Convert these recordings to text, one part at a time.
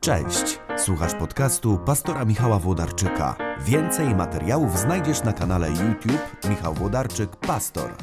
Cześć, słuchasz podcastu pastora Michała Włodarczyka. Więcej materiałów znajdziesz na kanale YouTube Michał Włodarczyk Pastor.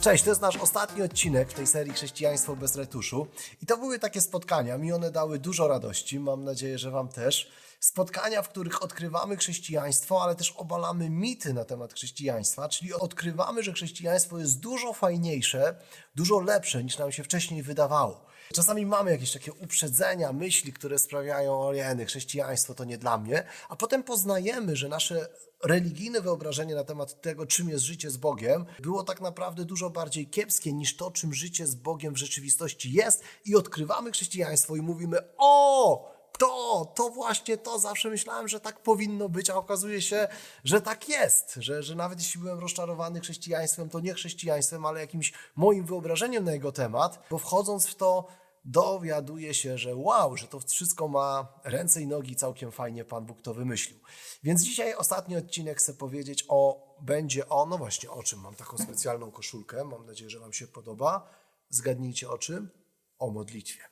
Cześć, to jest nasz ostatni odcinek w tej serii Chrześcijaństwo bez retuszu. I to były takie spotkania. Mi one dały dużo radości. Mam nadzieję, że Wam też. Spotkania, w których odkrywamy chrześcijaństwo, ale też obalamy mity na temat chrześcijaństwa, czyli odkrywamy, że chrześcijaństwo jest dużo fajniejsze, dużo lepsze niż nam się wcześniej wydawało. Czasami mamy jakieś takie uprzedzenia, myśli, które sprawiają, ojeny, chrześcijaństwo to nie dla mnie, a potem poznajemy, że nasze religijne wyobrażenie na temat tego, czym jest życie z Bogiem, było tak naprawdę dużo bardziej kiepskie niż to, czym życie z Bogiem w rzeczywistości jest i odkrywamy chrześcijaństwo i mówimy, o, to, to właśnie to, zawsze myślałem, że tak powinno być, a okazuje się, że tak jest, że, że nawet jeśli byłem rozczarowany chrześcijaństwem, to nie chrześcijaństwem, ale jakimś moim wyobrażeniem na jego temat, bo wchodząc w to, dowiaduje się, że wow, że to wszystko ma ręce i nogi, całkiem fajnie Pan Bóg to wymyślił. Więc dzisiaj ostatni odcinek chcę powiedzieć o, będzie o, no właśnie o czym, mam taką specjalną koszulkę, mam nadzieję, że Wam się podoba. Zgadnijcie o czym? O modlitwie.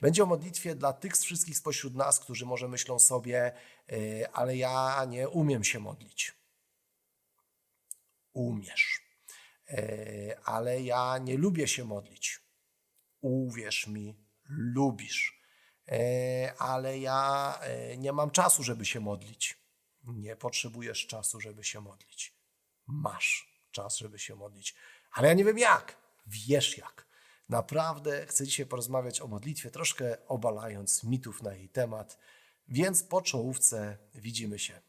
Będzie o modlitwie dla tych wszystkich spośród nas, którzy może myślą sobie, yy, ale ja nie umiem się modlić. Umiesz. Yy, ale ja nie lubię się modlić. Uwierz mi, lubisz. Yy, ale ja nie mam czasu, żeby się modlić. Nie potrzebujesz czasu, żeby się modlić. Masz czas, żeby się modlić. Ale ja nie wiem jak. Wiesz jak. Naprawdę chcę dzisiaj porozmawiać o modlitwie, troszkę obalając mitów na jej temat, więc po czołówce widzimy się.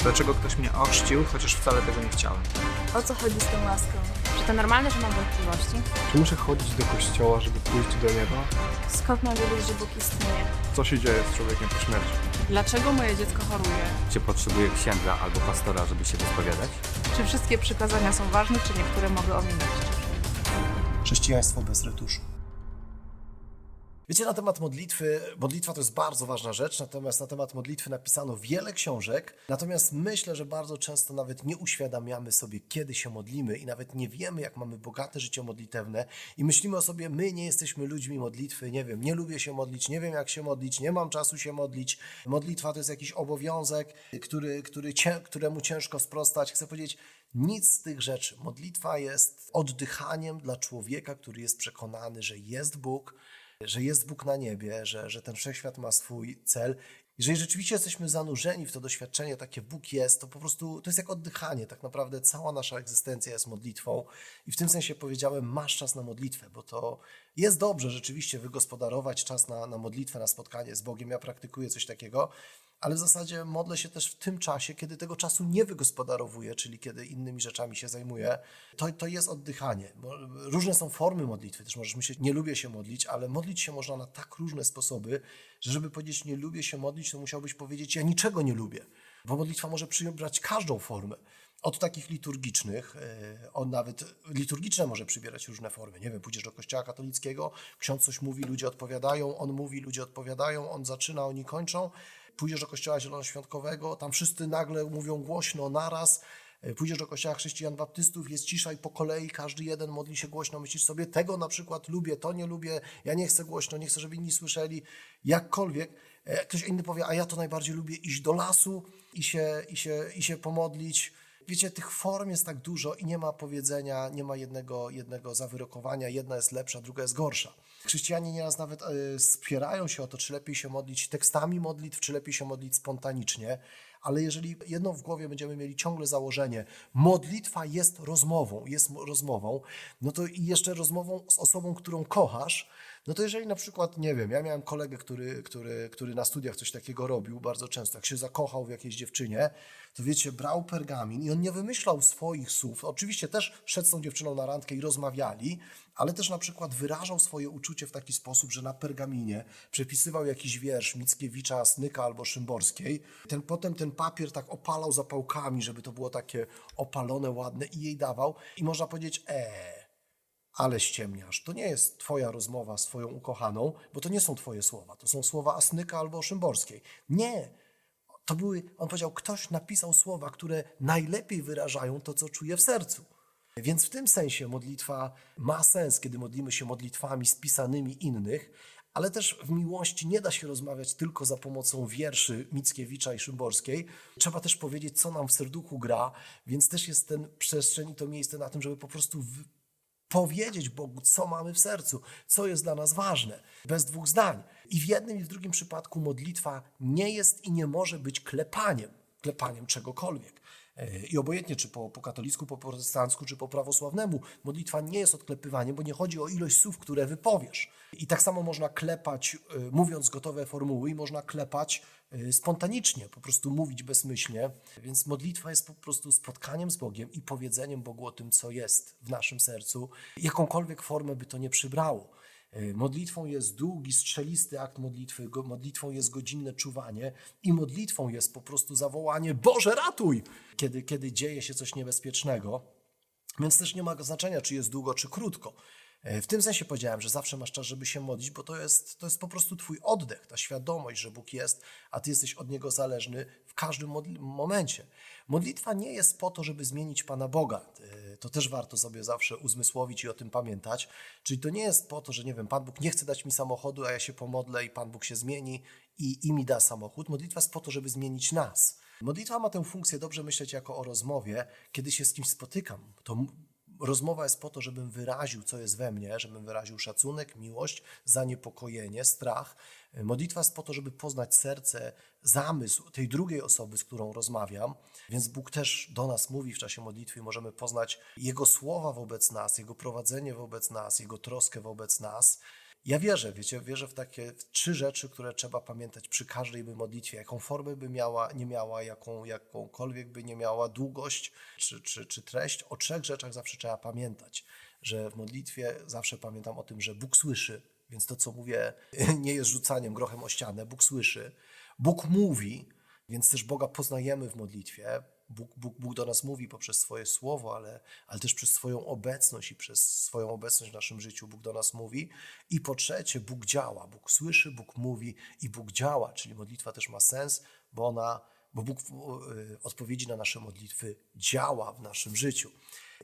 Dlaczego ktoś mnie ochrzcił, chociaż wcale tego nie chciałem? O co chodzi z tą łaską? Czy to normalne, że mam wątpliwości? Czy muszę chodzić do kościoła, żeby pójść do nieba? Skąd mam wiedzieć, że Bóg istnieje? Co się dzieje z człowiekiem po śmierci? Dlaczego moje dziecko choruje? Czy potrzebuje księdza albo pastora, żeby się wyspowiadać? Czy wszystkie przykazania są ważne, czy niektóre mogę ominąć? Chrześcijaństwo bez retuszu. Wiecie, na temat modlitwy, modlitwa to jest bardzo ważna rzecz, natomiast na temat modlitwy napisano wiele książek, natomiast myślę, że bardzo często nawet nie uświadamiamy sobie, kiedy się modlimy i nawet nie wiemy, jak mamy bogate życie modlitewne i myślimy o sobie, my nie jesteśmy ludźmi modlitwy, nie wiem, nie lubię się modlić, nie wiem jak się modlić, nie mam czasu się modlić, modlitwa to jest jakiś obowiązek, który, który, któremu ciężko sprostać. Chcę powiedzieć, nic z tych rzeczy. Modlitwa jest oddychaniem dla człowieka, który jest przekonany, że jest Bóg, że jest Bóg na niebie, że, że ten wszechświat ma swój cel. Jeżeli rzeczywiście jesteśmy zanurzeni w to doświadczenie, takie Bóg jest, to po prostu to jest jak oddychanie. Tak naprawdę cała nasza egzystencja jest modlitwą. I w tym sensie powiedziałem, masz czas na modlitwę, bo to jest dobrze rzeczywiście wygospodarować czas na, na modlitwę, na spotkanie z Bogiem. Ja praktykuję coś takiego, ale w zasadzie modlę się też w tym czasie, kiedy tego czasu nie wygospodarowuję, czyli kiedy innymi rzeczami się zajmuję. To, to jest oddychanie. Różne są formy modlitwy. Też możesz myśleć, nie lubię się modlić, ale modlić się można na tak różne sposoby, że żeby powiedzieć, nie lubię się modlić, to musiałbyś powiedzieć, ja niczego nie lubię. Bo modlitwa może przybrać każdą formę. Od takich liturgicznych, e, on nawet liturgiczne może przybierać różne formy. Nie wiem, pójdziesz do kościoła katolickiego, ksiądz coś mówi, ludzie odpowiadają, on mówi, ludzie odpowiadają, on zaczyna, oni kończą. Pójdziesz do kościoła zielonoświątkowego, tam wszyscy nagle mówią głośno, naraz. E, Pójdziesz do kościoła chrześcijan baptystów, jest cisza i po kolei każdy jeden modli się głośno. Myślisz sobie, tego na przykład lubię, to nie lubię, ja nie chcę głośno, nie chcę, żeby inni słyszeli, jakkolwiek. E, Ktoś inny powie, a ja to najbardziej lubię iść do lasu i się, i się, i się pomodlić. Wiecie, tych form jest tak dużo i nie ma powiedzenia, nie ma jednego, jednego zawyrokowania, jedna jest lepsza, druga jest gorsza. Chrześcijanie nieraz nawet e, spierają się o to, czy lepiej się modlić tekstami modlitw, czy lepiej się modlić spontanicznie, ale jeżeli jedno w głowie będziemy mieli ciągle założenie, modlitwa jest rozmową, jest mo- rozmową, no to i jeszcze rozmową z osobą, którą kochasz, no to jeżeli na przykład, nie wiem, ja miałem kolegę, który, który, który na studiach coś takiego robił bardzo często, jak się zakochał w jakiejś dziewczynie, to wiecie, brał pergamin i on nie wymyślał swoich słów. Oczywiście też szedł z tą dziewczyną na randkę i rozmawiali, ale też na przykład wyrażał swoje uczucie w taki sposób, że na pergaminie przepisywał jakiś wiersz Mickiewicza, Snyka albo Szymborskiej. Ten, potem ten papier tak opalał zapałkami, żeby to było takie opalone, ładne i jej dawał. I można powiedzieć, eee, ale ściemniasz. To nie jest twoja rozmowa z twoją ukochaną, bo to nie są twoje słowa. To są słowa Asnyka albo Szymborskiej. Nie. To były, on powiedział, ktoś napisał słowa, które najlepiej wyrażają to, co czuje w sercu. Więc w tym sensie modlitwa ma sens, kiedy modlimy się modlitwami spisanymi innych, ale też w miłości nie da się rozmawiać tylko za pomocą wierszy Mickiewicza i Szymborskiej. Trzeba też powiedzieć, co nam w serduchu gra, więc też jest ten przestrzeń i to miejsce na tym, żeby po prostu powiedzieć Bogu, co mamy w sercu, co jest dla nas ważne, bez dwóch zdań. I w jednym i w drugim przypadku modlitwa nie jest i nie może być klepaniem, klepaniem czegokolwiek. I obojętnie, czy po, po katolicku, po protestancku, czy po prawosławnemu, modlitwa nie jest odklepywaniem, bo nie chodzi o ilość słów, które wypowiesz. I tak samo można klepać, e, mówiąc gotowe formuły, i można klepać e, spontanicznie, po prostu mówić bezmyślnie. Więc modlitwa jest po prostu spotkaniem z Bogiem i powiedzeniem Bogu o tym, co jest w naszym sercu, jakąkolwiek formę by to nie przybrało. E, Modlitwą jest długi, strzelisty akt modlitwy, modlitwą jest godzinne czuwanie i modlitwą jest po prostu zawołanie Boże ratuj, kiedy, kiedy dzieje się coś niebezpiecznego. Więc też nie ma znaczenia, czy jest długo, czy krótko. E, W tym sensie powiedziałem, że zawsze masz czas, żeby się modlić, bo to jest, to jest po prostu Twój oddech, ta świadomość, że Bóg jest, a Ty jesteś od Niego zależny w każdym momencie. Modlitwa nie jest po to, żeby zmienić Pana Boga. E, To też warto sobie zawsze uzmysłowić i o tym pamiętać. Czyli to nie jest po to, że nie wiem, Pan Bóg nie chce dać mi samochodu, a ja się pomodlę i Pan Bóg się zmieni i, i mi da samochód. Modlitwa jest po to, żeby zmienić nas. Modlitwa ma tę funkcję dobrze myśleć jako o rozmowie, kiedy się z kimś spotykam. To Rozmowa jest po to, żebym wyraził, co jest we mnie, żebym wyraził szacunek, miłość, zaniepokojenie, strach. Modlitwa jest po to, żeby poznać serce, zamysł tej drugiej osoby, z którą rozmawiam. Więc Bóg też do nas mówi w czasie modlitwy możemy poznać Jego słowa wobec nas, Jego prowadzenie wobec nas, Jego troskę wobec nas. Ja wierzę, wiecie, wierzę w takie trzy rzeczy, które trzeba pamiętać przy każdej modlitwie. Jaką formę by miała, nie miała, jaką, jakąkolwiek by nie miała, długość czy, czy, czy treść. O trzech rzeczach zawsze trzeba pamiętać. Że w modlitwie zawsze pamiętam o tym, że Bóg słyszy, więc to, co mówię, nie jest rzucaniem grochem o ścianę. Bóg słyszy. Bóg mówi, więc też Boga poznajemy w modlitwie. Bóg, Bóg, Bóg do nas mówi poprzez swoje słowo, ale, ale też przez swoją obecność i przez swoją obecność w naszym życiu Bóg do nas mówi. I po trzecie, Bóg działa. Bóg słyszy, Bóg mówi i Bóg działa, czyli modlitwa też ma sens, bo ona, bo Bóg w y, odpowiedzi na nasze modlitwy działa w naszym życiu.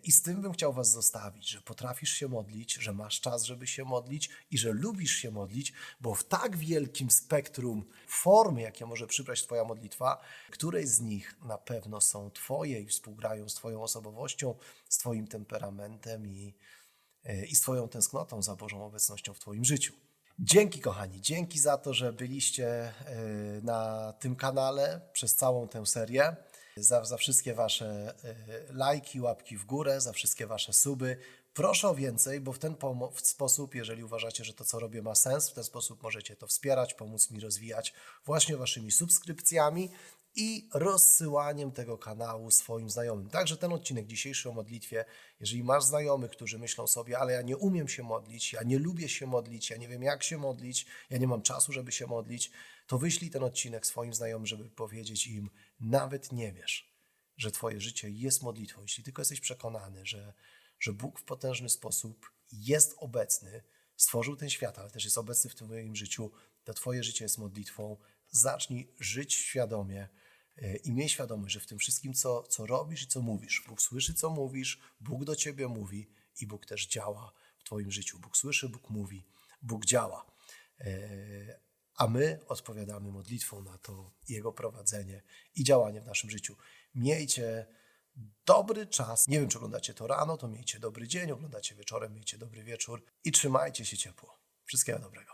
I z tym bym chciał Was zostawić, że potrafisz się modlić, że masz czas, żeby się modlić i że lubisz się modlić, bo w tak wielkim spektrum formy, jakie może przybrać Twoja modlitwa, której z nich na pewno są Twoje i współgrają z Twoją osobowością, z Twoim temperamentem i, e, i z Twoją tęsknotą za Bożą obecnością w Twoim życiu. Dzięki, kochani, dzięki za to, że byliście e, na tym kanale przez całą tę serię. Za, za wszystkie Wasze e, lajki, łapki w górę, za wszystkie Wasze suby. Proszę o więcej, bo w ten w sposób, jeżeli uważacie, że to, co robię, ma sens, w ten sposób możecie to wspierać, pomóc mi rozwijać właśnie Waszymi subskrypcjami i rozsyłaniem tego kanału swoim znajomym. Także ten odcinek dzisiejszy o modlitwie, jeżeli masz znajomych, którzy myślą sobie, ale ja nie umiem się modlić, ja nie lubię się modlić, ja nie wiem jak się modlić, ja nie mam czasu, żeby się modlić, to wyślij ten odcinek swoim znajomym, żeby powiedzieć im, nawet nie wiesz, że Twoje życie jest modlitwą, jeśli tylko jesteś przekonany, że, że Bóg w potężny sposób jest obecny, stworzył ten świat, ale też jest obecny w Twoim życiu, to Twoje życie jest modlitwą. Zacznij żyć świadomie e, i miej świadomość, że w tym wszystkim, co, co robisz i co mówisz, Bóg słyszy, co mówisz, Bóg do Ciebie mówi i Bóg też działa w Twoim życiu. Bóg słyszy, Bóg mówi, Bóg działa. A my odpowiadamy modlitwą na to Jego prowadzenie i działanie w naszym życiu. Miejcie dobry czas. Nie wiem, czy oglądacie to rano, to miejcie dobry dzień, oglądacie wieczorem, miejcie dobry wieczór i trzymajcie się ciepło. Wszystkiego dobrego.